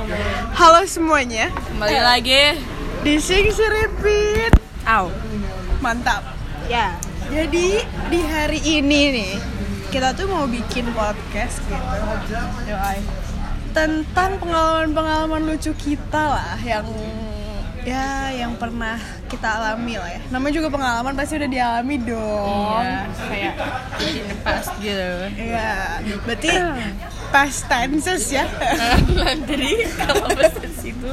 Halo semuanya, Kembali lagi. di Sing Repeat. Au. Mantap. Ya. Jadi di hari ini nih, kita tuh mau bikin podcast gitu. Yoi. Tentang pengalaman-pengalaman lucu kita lah yang ya yang pernah kita alami lah ya. Namanya juga pengalaman pasti udah dialami dong. Iya, kayak in the past gitu. Iya, berarti past tenses ya. Jadi kalau bahasa situ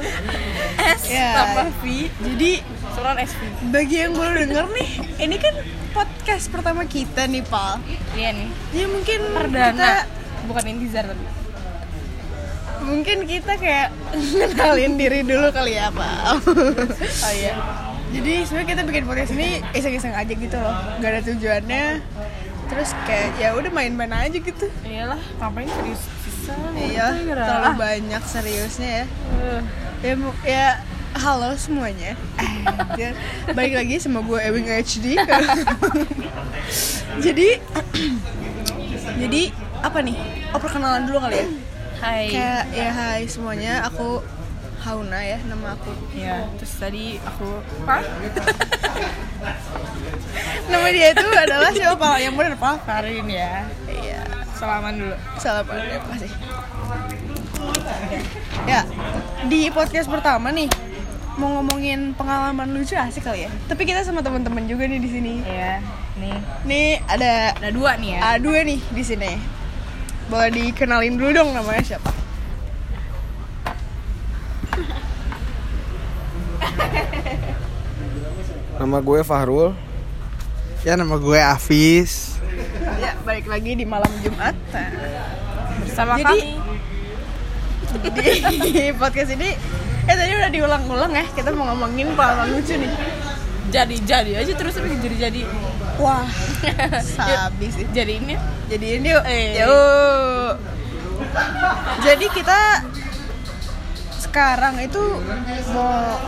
S Ya. tambah V Jadi surat SV. bagi yang baru denger nih, ini kan podcast pertama kita nih, Pal. Iya nih. Jadi mungkin Perdana. kita Bukan intizar tapi. mungkin kita kayak kenalin diri dulu kali ya, Pal. Oh iya. Jadi sebenarnya kita bikin podcast ini iseng-iseng aja gitu loh, nggak ada tujuannya. Terus kayak ya udah main-main aja gitu. Iyalah, ngapain serius bisa? Iya, terlalu banyak seriusnya ya. Uh, Ya, ya halo semuanya. Anjir. Balik lagi sama gue Ewing HD. jadi jadi apa nih? Oh perkenalan dulu kali ya. Hai. Kayak ya hai semuanya, aku Hauna ya nama aku. Ya, terus tadi aku Hah? Nama dia itu adalah siapa? Yang benar Pak? Karin ya. Iya. Salaman dulu. Pak. Terima kasih. Ya, di podcast pertama nih mau ngomongin pengalaman lucu asik kali ya. Tapi kita sama teman-teman juga nih di sini. Iya, nih. Nih ada Ada dua nih ya. A dua nih di sini. Boleh dikenalin dulu dong namanya siapa? Nama gue Fahrul. Ya nama gue Afis. Ya, balik lagi di malam Jumat. Bersama Jadi- kami. di podcast ini eh tadi udah diulang-ulang ya. Kita mau ngomongin pengalaman lucu nih. Jadi jadi aja terus tapi jadi jadi. Wah, sabi sih. Jadi ini Jadi ini yuk. Eh. Yuk. Jadi kita sekarang itu mau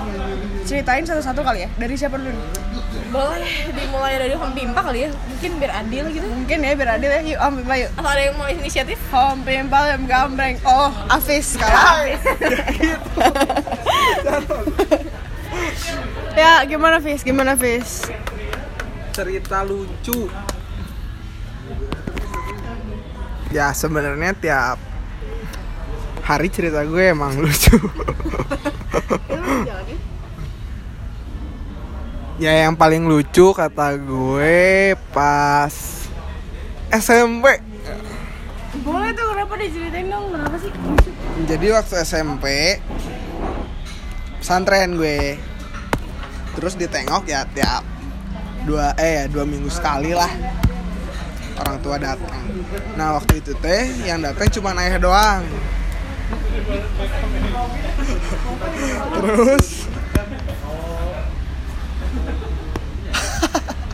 ceritain satu-satu kali ya. Dari siapa dulu? nih? boleh dimulai dari home pimpa kali ya mungkin biar adil gitu Mungkin ya biar adil ya. Yuk, Om Pimpa yuk. atau ada yang mau inisiatif Om Pimpa yang gambreng. Oh, Afis sekarang. ya, gimana Fis? Gimana Fis? Cerita lucu. Ya sebenarnya tiap hari cerita gue emang lucu. ya yang paling lucu kata gue pas SMP. Boleh tuh kenapa diceritain dong? Kenapa sih? Jadi waktu SMP pesantren gue terus ditengok ya tiap dua eh ya dua minggu sekali lah orang tua datang. Nah waktu itu teh yang datang cuma ayah doang. terus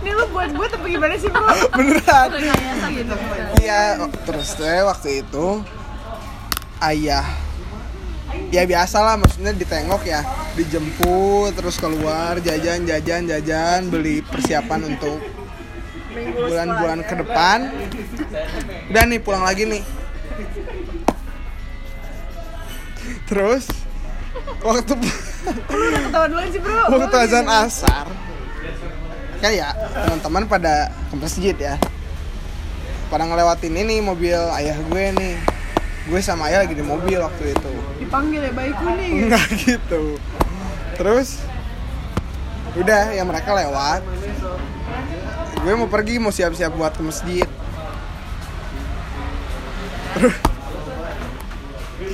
Ini lu buat gue tapi gimana sih bro? beneran. Gitu Iya, terus teh waktu itu ayah. Ya biasa lah maksudnya ditengok ya. Dijemput terus keluar jajan jajan jajan beli persiapan untuk bulan-bulan ke depan. Udah nih pulang lagi nih. Terus waktu Ketawa duluan sih bro. waktu azan asar ya teman-teman pada ke masjid ya pada ngelewatin ini mobil ayah gue nih gue sama ayah lagi di mobil waktu itu Dipanggil ya bayi kuning. enggak gitu terus udah ya mereka lewat gue mau pergi mau siap-siap buat ke masjid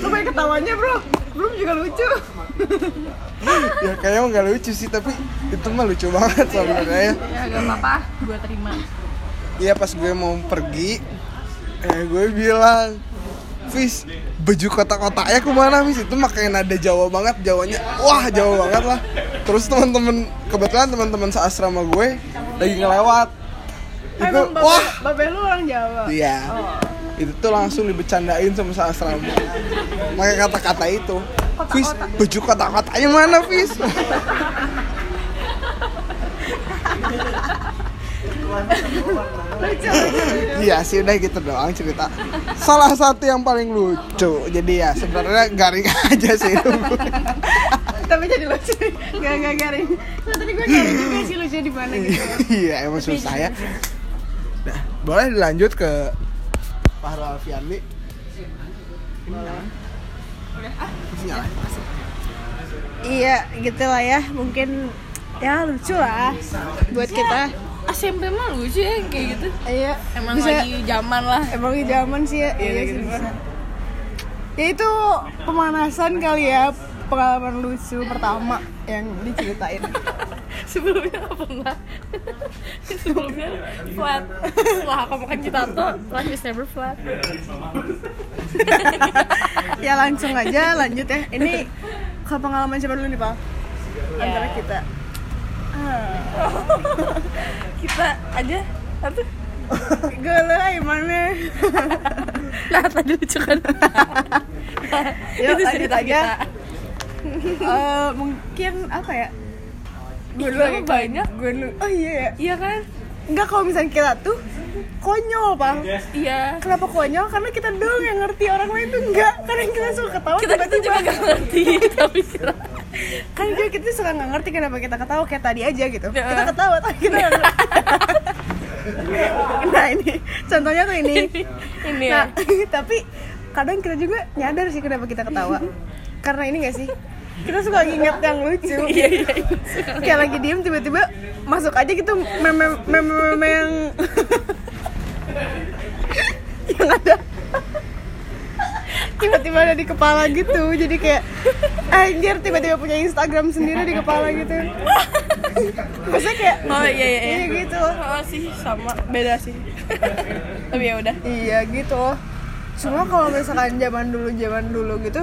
Lu banyak ketawanya bro. Belum juga lucu. ya kayaknya nggak lucu sih tapi itu mah lucu banget sebenarnya. Ya gak apa-apa gue terima. Iya pas gue mau pergi eh gue bilang Fis baju kotak-kotaknya ke mana Fis? Itu makanya nada Jawa banget Jawanya wah Jawa banget lah. Terus teman-teman kebetulan teman-teman seasrama gue lagi ngelewat. Itu Emang babe, wah! Babe lu orang Jawa. iya. Itu tuh langsung dibecandain sama seasrama pakai kata-kata itu Fis baju kotak-kotaknya mana Fis Iya sih udah gitu doang cerita. Salah satu yang paling lucu. Jadi ya sebenarnya garing aja sih itu. tapi jadi lucu nggak nggak garing nah, tadi gue cari juga sih lucu di mana gitu Iya emang susah ya. Nah, boleh dilanjut ke Fahru Alfiandi. Ini nyala? Nyala? iya gitu lah ya. Mungkin ya lucu lah buat kita. SMP mah lucu ya kayak gitu. Iya emang bisa- lagi zaman lah. Emang di zaman sih ya. Iya sih ya itu pemanasan kali ya pengalaman lucu pertama yang diceritain sebelumnya nggak pernah. Sebelumnya flat. setelah aku makan citato life is never flat. Ya langsung aja lanjut ya. Ini ke pengalaman siapa dulu nih pak? Antara Ya. kita. Ah, kita aja satu. Gue lah gimana nah tadi lucu kan? Yuk, itu cerita aja. kita. Eh, mungkin apa ya gue dulu Kenapa banyak? gue dulu. Oh iya ya. Iya kan? Enggak kalau misalnya kita tuh konyol pak. Iya. Kenapa konyol? Karena kita doang yang ngerti orang lain tuh enggak. Karena kita suka ketawa kita kita tiba-tiba juga gak ngerti tapi kira kan juga kita suka nggak ngerti kenapa kita ketawa kayak tadi aja gitu. Ya. kita ketawa tapi kita nggak ngerti. Nah ini. Contohnya tuh ini. Ini nah ya tapi kadang kita juga nyadar sih kenapa kita ketawa. Karena ini gak sih kita suka nginget yang lucu. Iya iya kayak lagi diem tiba-tiba masuk aja gitu meme meme meme yang yang ada. Tiba-tiba ada di kepala gitu jadi kayak anjir tiba-tiba punya Instagram sendiri di kepala gitu. Maksudnya kayak oh iya iya iya. iya gitu. Oh sih sama beda sih. Tapi ya udah. Iya gitu. Cuma kalau misalkan zaman dulu zaman dulu gitu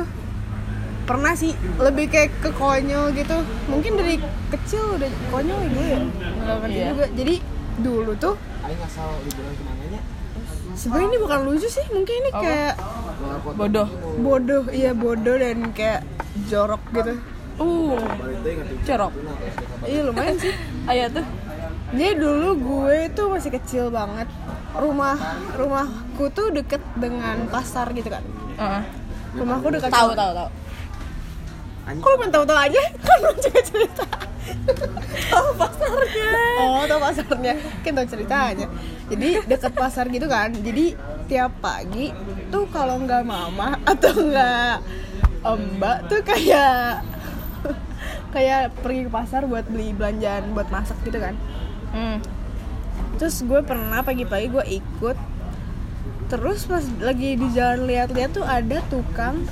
pernah sih lebih kayak ke konyol gitu. Mungkin dari kecil udah konyol ya gue ya? Nggak ngerti Iya. juga. Jadi dulu tuh Aing asal liburan ke mananya? sebenarnya ini bukan lucu sih mungkin ini kayak bodoh. Bodoh iya bodoh dan kayak jorok gitu. Uh cerok iya lumayan sih. Ayo tuh. Jadi dulu gue tuh masih kecil banget. Rumah rumahku tuh deket dengan pasar gitu kan. Heeh. rumahku dekat tahu tahu tahu Kok lu main tahu-tahu aja? Kan lu juga cerita Tahu pasarnya. Oh tahu pasarnya. Kan tahu ceritanya. Jadi deket pasar gitu kan. Jadi tiap pagi Tuh kalau nggak mama Atau nggak mbak Tuh kayak Kayak pergi ke pasar buat beli belanjaan Buat masak gitu kan. Hmm. Terus gue pernah pagi-pagi gue ikut. Terus pas lagi di jalan lihat-lihat tuh ada tukang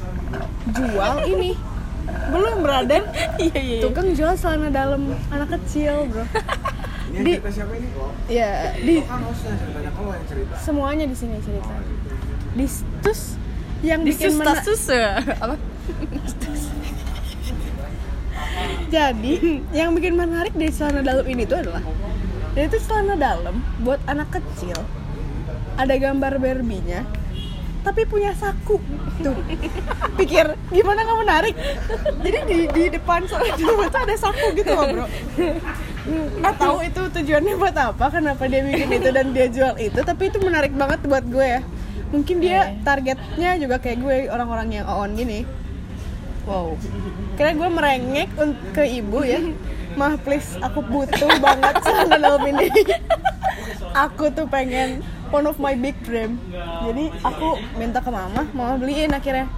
jual ini Belum Braden iya iya iya. tukang jual celana dalam anak kecil bro. Ini Di- cerita siapa ini? ya di Kan harusnya ceritanya. Kalau yang cerita. semuanya di sini cerita. Di terus yang di bikin mena- sus ya apa? Jadi yang bikin menarik dari celana dalam ini tuh adalah dia itu celana dalam buat anak kecil. Ada gambar Barbie-nya tapi punya saku. Tuh. Pikir gimana nggak menarik? Jadi di di depan celana dalam itu ada saku gitu loh bro. Nggak tahu itu tujuannya buat apa kenapa dia bikin itu dan dia jual itu tapi itu menarik banget buat gue ya. Mungkin dia targetnya juga kayak gue orang-orang yang on gini. Wow. Kira gue merengek ke ibu ya. Mah please aku butuh banget dalam ini. Aku tuh pengen one of my big dream. Jadi aku minta ke mama, mama beliin akhirnya.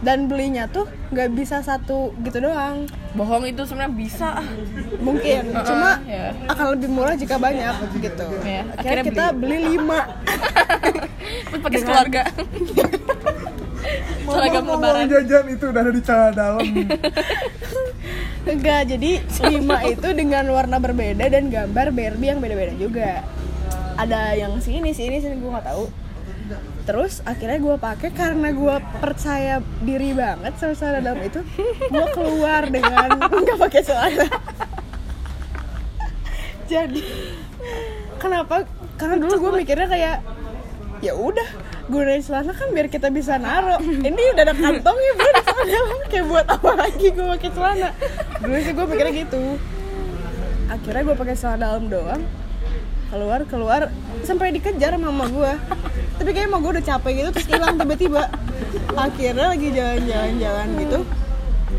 Dan belinya tuh nggak bisa satu gitu doang. Bohong itu sebenarnya bisa. Mungkin, cuma ya. akan lebih murah jika banyak gitu. Iya, Akhirnya akhirnya kita beli lima. Terus pakai keluarga seragam lebaran. jajan itu udah ada di celana dalam. Enggak, jadi lima itu dengan warna berbeda dan gambar Barbie yang beda-beda juga. Ada yang sini, sini, sini gue nggak tahu. Terus akhirnya gue pakai karena gue percaya diri banget sama celana dalam itu, gue keluar dengan nggak pakai celana. Jadi kenapa? Karena dulu gue mikirnya kayak ya udah gunain celana kan biar kita bisa naro ini udah ada kantongnya bro di celana dalam kayak buat apa lagi gue pakai celana dulu sih gue mikirnya gitu akhirnya gue pakai celana dalam doang keluar keluar sampai dikejar mama gue tapi kayak mama gue udah capek gitu terus hilang tiba-tiba. Akhirnya lagi jalan-jalan jalan gitu.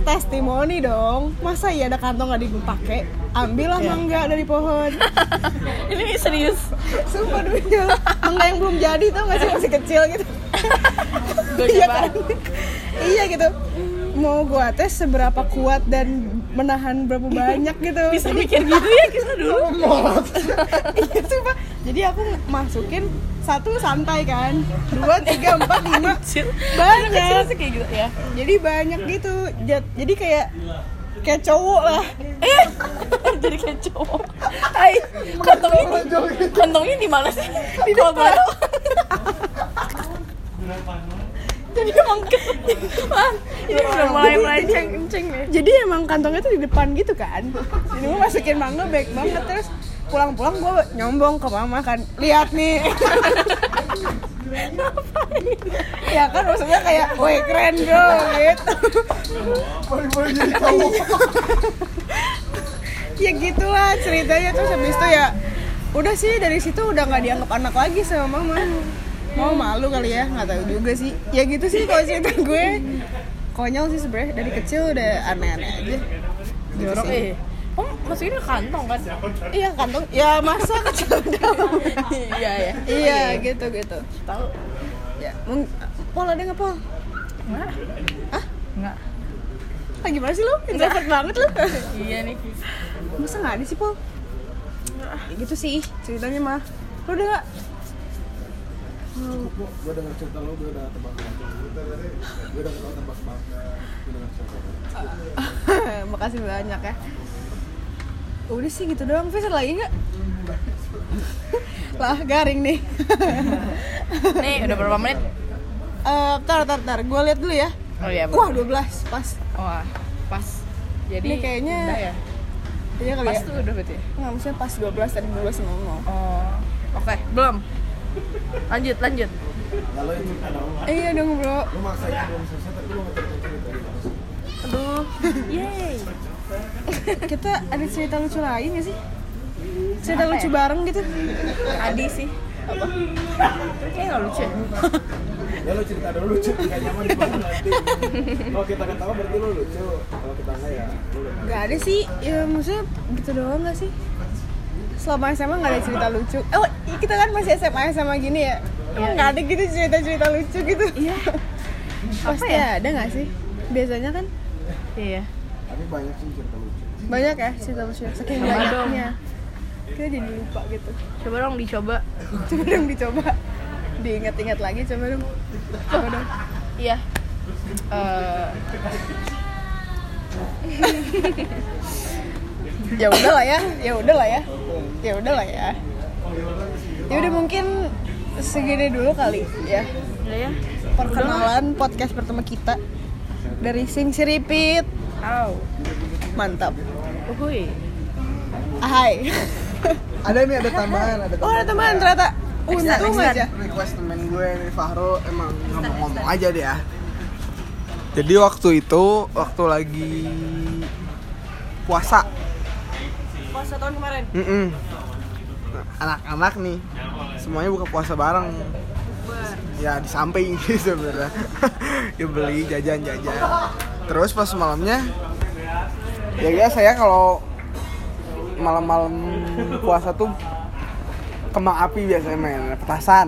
Testimoni dong masa iya ada kantong gak dipakai? Ambil lah mangga dari pohon. Ini serius. sumpah demi mangga yang belum jadi tau gak sih? Masih kecil gitu. Gue iya kan? Iya gitu. Mau gua tes seberapa kuat dan menahan berapa banyak gitu Bisa mikir gitu ya kita dulu. iya sumpah jadi aku masukin satu santai kan dua tiga empat lima. Banyak. Sih kayak gitu ya. jadi banyak gitu Jad- jadi kayak kayak cowok lah Eh, jadi kayak cowok. Hai, kantongnya kantongnya di mana sih? Di depan. Jadi emang Wah, ini udah mulai melenceng kenceng nih. jadi emang kantongnya tuh di depan gitu kan jadi gue masukin mangga baik banget terus pulang-pulang gue nyombong ke mama kan lihat nih ya kan maksudnya kayak woi keren bro gitu Boleh-boleh jadi cowok. ya gitulah ceritanya terus habis itu ya udah sih dari situ udah nggak dianggap anak lagi sama mama mau malu kali ya nggak tahu juga sih ya gitu sih kalau cerita gue konyol sih sebenarnya dari kecil udah aneh-aneh aja gitu Jorok sih. eh. Oh, masukin ke kantong kan? iya kantong ya masa kecil dong Iya ya. iya gitu gitu Tahu. ya mung Pol ada nggak Pol Enggak. Hah? Enggak. ah gimana sih lo introvert banget lo Iya nih. masa nggak ada sih Pol ya gitu sih ceritanya mah lo udah nggak Gue denger cerita lo, gue udah tebak Gue udah tau tebak-tebak Gue denger cerita makasih banyak ya udah sih gitu doang Fis lagi nggak lah garing nih Nih, udah berapa menit? Eh, tar tar tar gue lihat dulu ya Oh iya, wah 12 pas Wah, pas. Jadi Ini kayaknya ya. iya kali Pas ya tuh udah berarti. ya? nggak maksudnya pas 12 tadi 12 ngomong Oh. Oke, belum. Lanjut, lanjut. Lo yang cerita dong eh, iya dong bro maksain belum selesai tapi nggak gitu Aduh. Yeay. kita ada cerita lucu lain gak sih cerita Apa lucu ya? bareng gitu Adi sih. Apa? Kayaknya nggak lucu. ya? Ya lo cerita dulu lucu, gak nyaman di mana nanti Kalau kita ketawa berarti lo lucu Kalau kita enggak ya lo udah Gak ada sih, ya maksudnya gitu doang gak sih? Selama SMA gak ada cerita lucu. Oh, kita kan masih SMA SMA gini ya. Emang gak ada gitu cerita-cerita lucu gitu? Iya. Pasti ya? ada gak sih? Biasanya kan? Iya. Tapi banyak sih cerita lucu. Banyak ya cerita lucu. Saking Sama banyaknya Kita jadi lupa gitu. Coba dong dicoba. Coba dong dicoba. Diingat-ingat lagi coba dong. Coba dong. Iya. Eh, Ya udah lah ya, ya udah lah ya. Ya udah lah ya. Ya udah mungkin segini dulu kali ya. Udah ya. perkenalan podcast pertama kita dari Sing Siripit Au. mantap. Uhuy. hai. Ada nih, ada tambahan, ada oh ada teman ternyata. Untung aja. request temen gue nih Fahro emang ngomong-ngomong aja deh ya. Jadi waktu itu waktu lagi puasa puasa tahun kemarin? Mm-mm. Nah, anak-anak nih semuanya buka puasa bareng. Ya di samping sih sebenarnya ya beli jajan-jajan. Terus pas malamnya ya ya kalau malam-malam puasa tuh kembang api biasanya main petasan.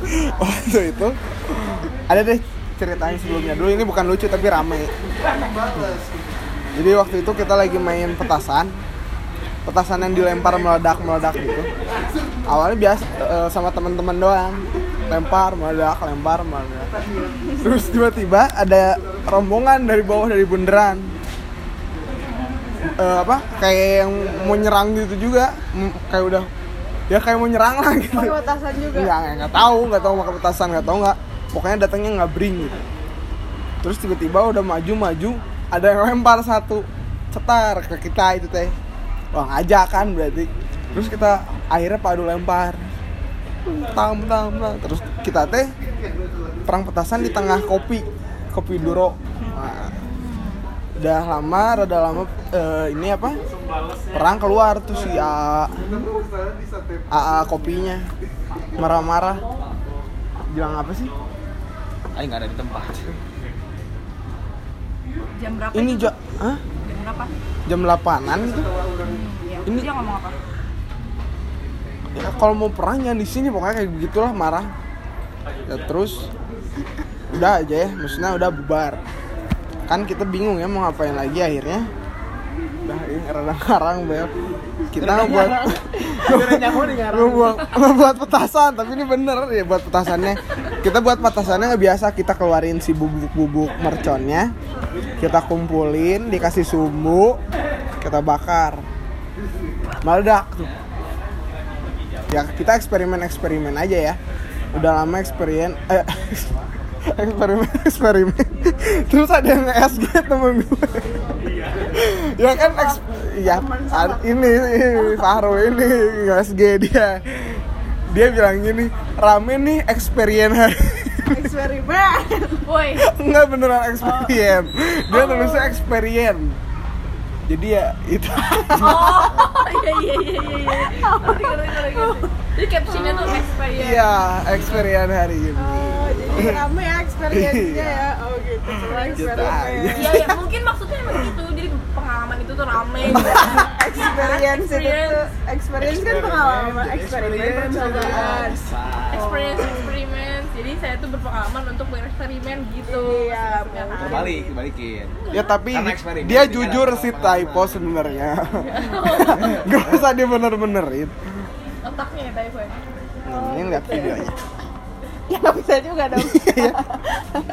Waktu itu ada deh ceritanya sebelumnya. Dulu ini bukan lucu tapi rame jadi waktu itu kita lagi main petasan. Petasan yang dilempar meledak meledak gitu. Awalnya biasa eh, sama teman-teman doang. Lempar meledak lempar meledak. Terus tiba-tiba ada rombongan dari bawah dari bundaran Eh, apa kayak yang mau nyerang gitu juga. M- kayak udah ya kayak mau nyerang lah gitu. Pakai petasan juga? Nggak nggak- nggak tahu nggak tahu pakai petasan nggak tahu nggak. Pokoknya datangnya nggak bring gitu. Terus tiba-tiba udah maju maju ada yang lempar satu cetar ke kita itu teh. Wah ngajak kan berarti. Terus kita akhirnya padu lempar. Tam tam tam terus kita teh perang petasan di tengah kopi kopi duro. Nah, udah lama rada lama eh, ini apa? Perang keluar tuh si AA kopinya. Marah-marah. Bilang apa sih? Ayo nggak ada di tempat. Jam berapa? ini jo Hah? Jam berapa? jam 8an gitu Ya, Ini- dia ngomong apa? ya kalau mau perang jangan di sini pokoknya kayak begitulah marah ya terus udah aja ya maksudnya udah bubar kan kita bingung ya mau ngapain lagi akhirnya udah ini rada ngarang bel kita buat buat buat petasan tapi ini bener ya buat petasannya. Kita buat petasannya nggak biasa kita keluarin si bubuk-bubuk merconnya kita kumpulin dikasih sumbu kita bakar. Meledak tuh. Ya kita eksperimen eksperimen aja ya. Udah lama eksperimen eh, eksperimen eksperimen terus ada yang SG temen gue. Ya kan eks- ya ini, ini Fahro ini SG dia dia bilang gini rame nih eksperimen hari eksperimen? Woi, Enggak beneran eksperimen. Dia tulisnya eksperimen. Jadi ya itu. Oh iya iya iya iya iya. Jadi captionnya tuh experience. iya eksperimen hari ini. Oh, rame ya experience-nya ya oh gitu Gitu eksperimen. Iya ya mungkin maksudnya emang gitu. Jadi pengalaman itu tuh rame. experience itu tuh experience kan pengalaman eksperimen Experience. percobaan Experience experiment. Jadi saya tuh berpengalaman untuk bereksperimen gitu. Iya, Ya kan? Balik, balikin. Ya tapi eksperimen, dia jujur sih typo sebenarnya. Gak usah dia bener-benerin. Otaknya ya typo ya. Ini lihat videonya. Ya nggak bisa juga dong Iya.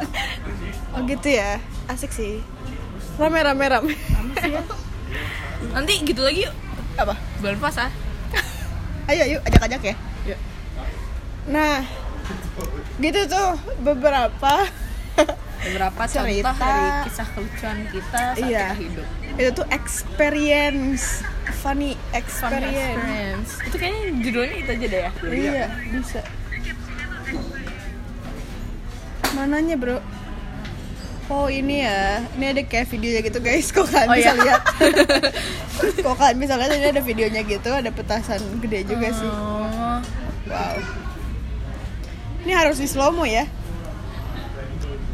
oh gitu ya asik sih rame rame rame Nanti gitu lagi yuk. apa Bulan puasa. ayo yuk ajak ajak ya nah gitu tuh beberapa Beberapa Cerita. contoh dari kisah kelucuan kita saat Iya. kita hidup. itu tuh experience funny Fun experience experience. Itu kayaknya judulnya itu aja deh ya. iya bisa mananya bro? Oh ini ya, ini ada kayak videonya gitu guys, kok kalian Oh, bisa iya? lihat? Kok kalian bisa lihat? Ini ada videonya gitu, ada petasan gede juga sih. Oh. Wow. Ini harus di slow mo ya.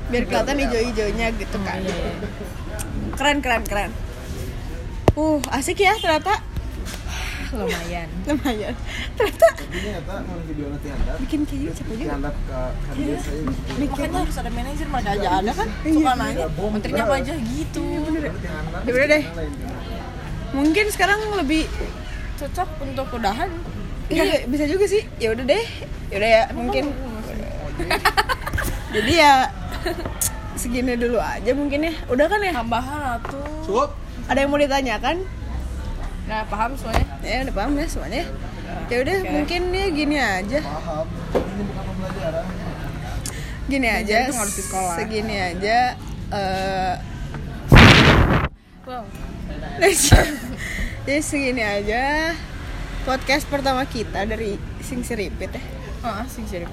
Biar kelihatan hijau-hijaunya gitu kan. Iya, iya. Keren, keren, keren. Uh, asik ya ternyata Lumayan. Lumayan Ternyata bikin kayak gini capek juga saya. Makanya harus ada manajer mereka aja ada kan? Iya. Suka nanya, menterinya apa aja gitu. Ya udah deh Mungkin sekarang lebih Cocok untuk udahan. Iya, bisa juga sih. Ya udah deh. Ya udah ya, mungkin. Jadi ya segini dulu aja mungkin ya. Udah kan ya? Tambahan atuh. Cukup. Ada yang mau ditanyakan? Nah, paham semuanya? Ya udah paham ya semuanya. Ya udah mungkin ya gini aja. Paham. Ini bukan pembelajaran. Gini aja. itu harus di sekolah. Segini aja eh Wow. Jadi segini aja podcast pertama kita dari Sing Seripit ya. Ah, sing. Sing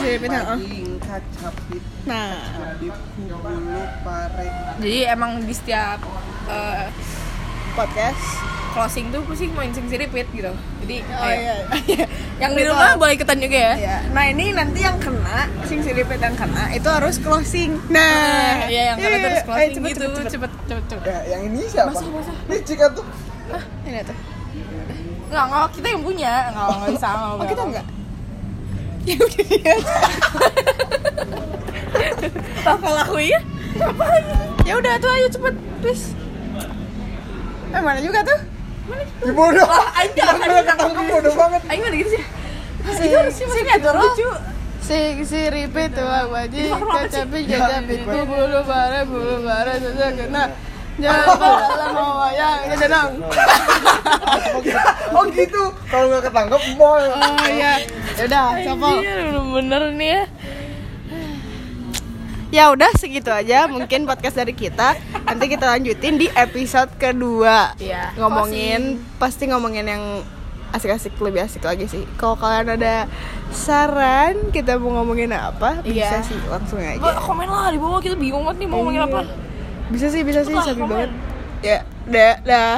Seripit heeh. Daging kacapit, Nah. Jadi emang di setiap eh, podcast. closing tuh pasti main sing siripit gitu. Jadi Oh ayo. iya. yang di rumah boleh ikutan juga ya. Iya. Nah ini nanti yang kena, sing siripet yang kena itu harus closing. Nah, Iya, yang karena iya, terus ayo, closing cepet, gitu, cepet, cepet. cepet cepet cepet. Ya, yang ini siapa? Masa, masa. Ini Cika tuh. Ini tuh. Enggak, enggak, kita yang punya. Enggak, enggak bisa. Enggak, Oh kita enggak? Ya udah dia aja. Apa lakuin? Ya udah tuh ayo cepet, please. Eh mana juga tuh? Ya bodoh. Wah, aing Yang aing udah ketangkep bodoh banget. Aing mah gitu sih. Si, Si netral lucu. si si ripet tuh wajib cacapi cacapi bulu bara bulu bara saja kena jangan dalam wayang jenang Oh gitu. Kalau nggak ketangkep mall. oh iya yaudah coba Anjir, bener nih ya. Ya udah segitu aja mungkin podcast dari kita. Nanti kita lanjutin di episode kedua. Iya. ngomongin pasti ngomongin yang asik-asik lebih asik lagi sih. Kalau kalian ada saran kita mau ngomongin apa bisa Iya. sih langsung aja. Ba, komen lah di bawah kita bingung banget nih mau ngomongin Iya. apa. Bisa sih bisa sih sabi banget. Ya dah dah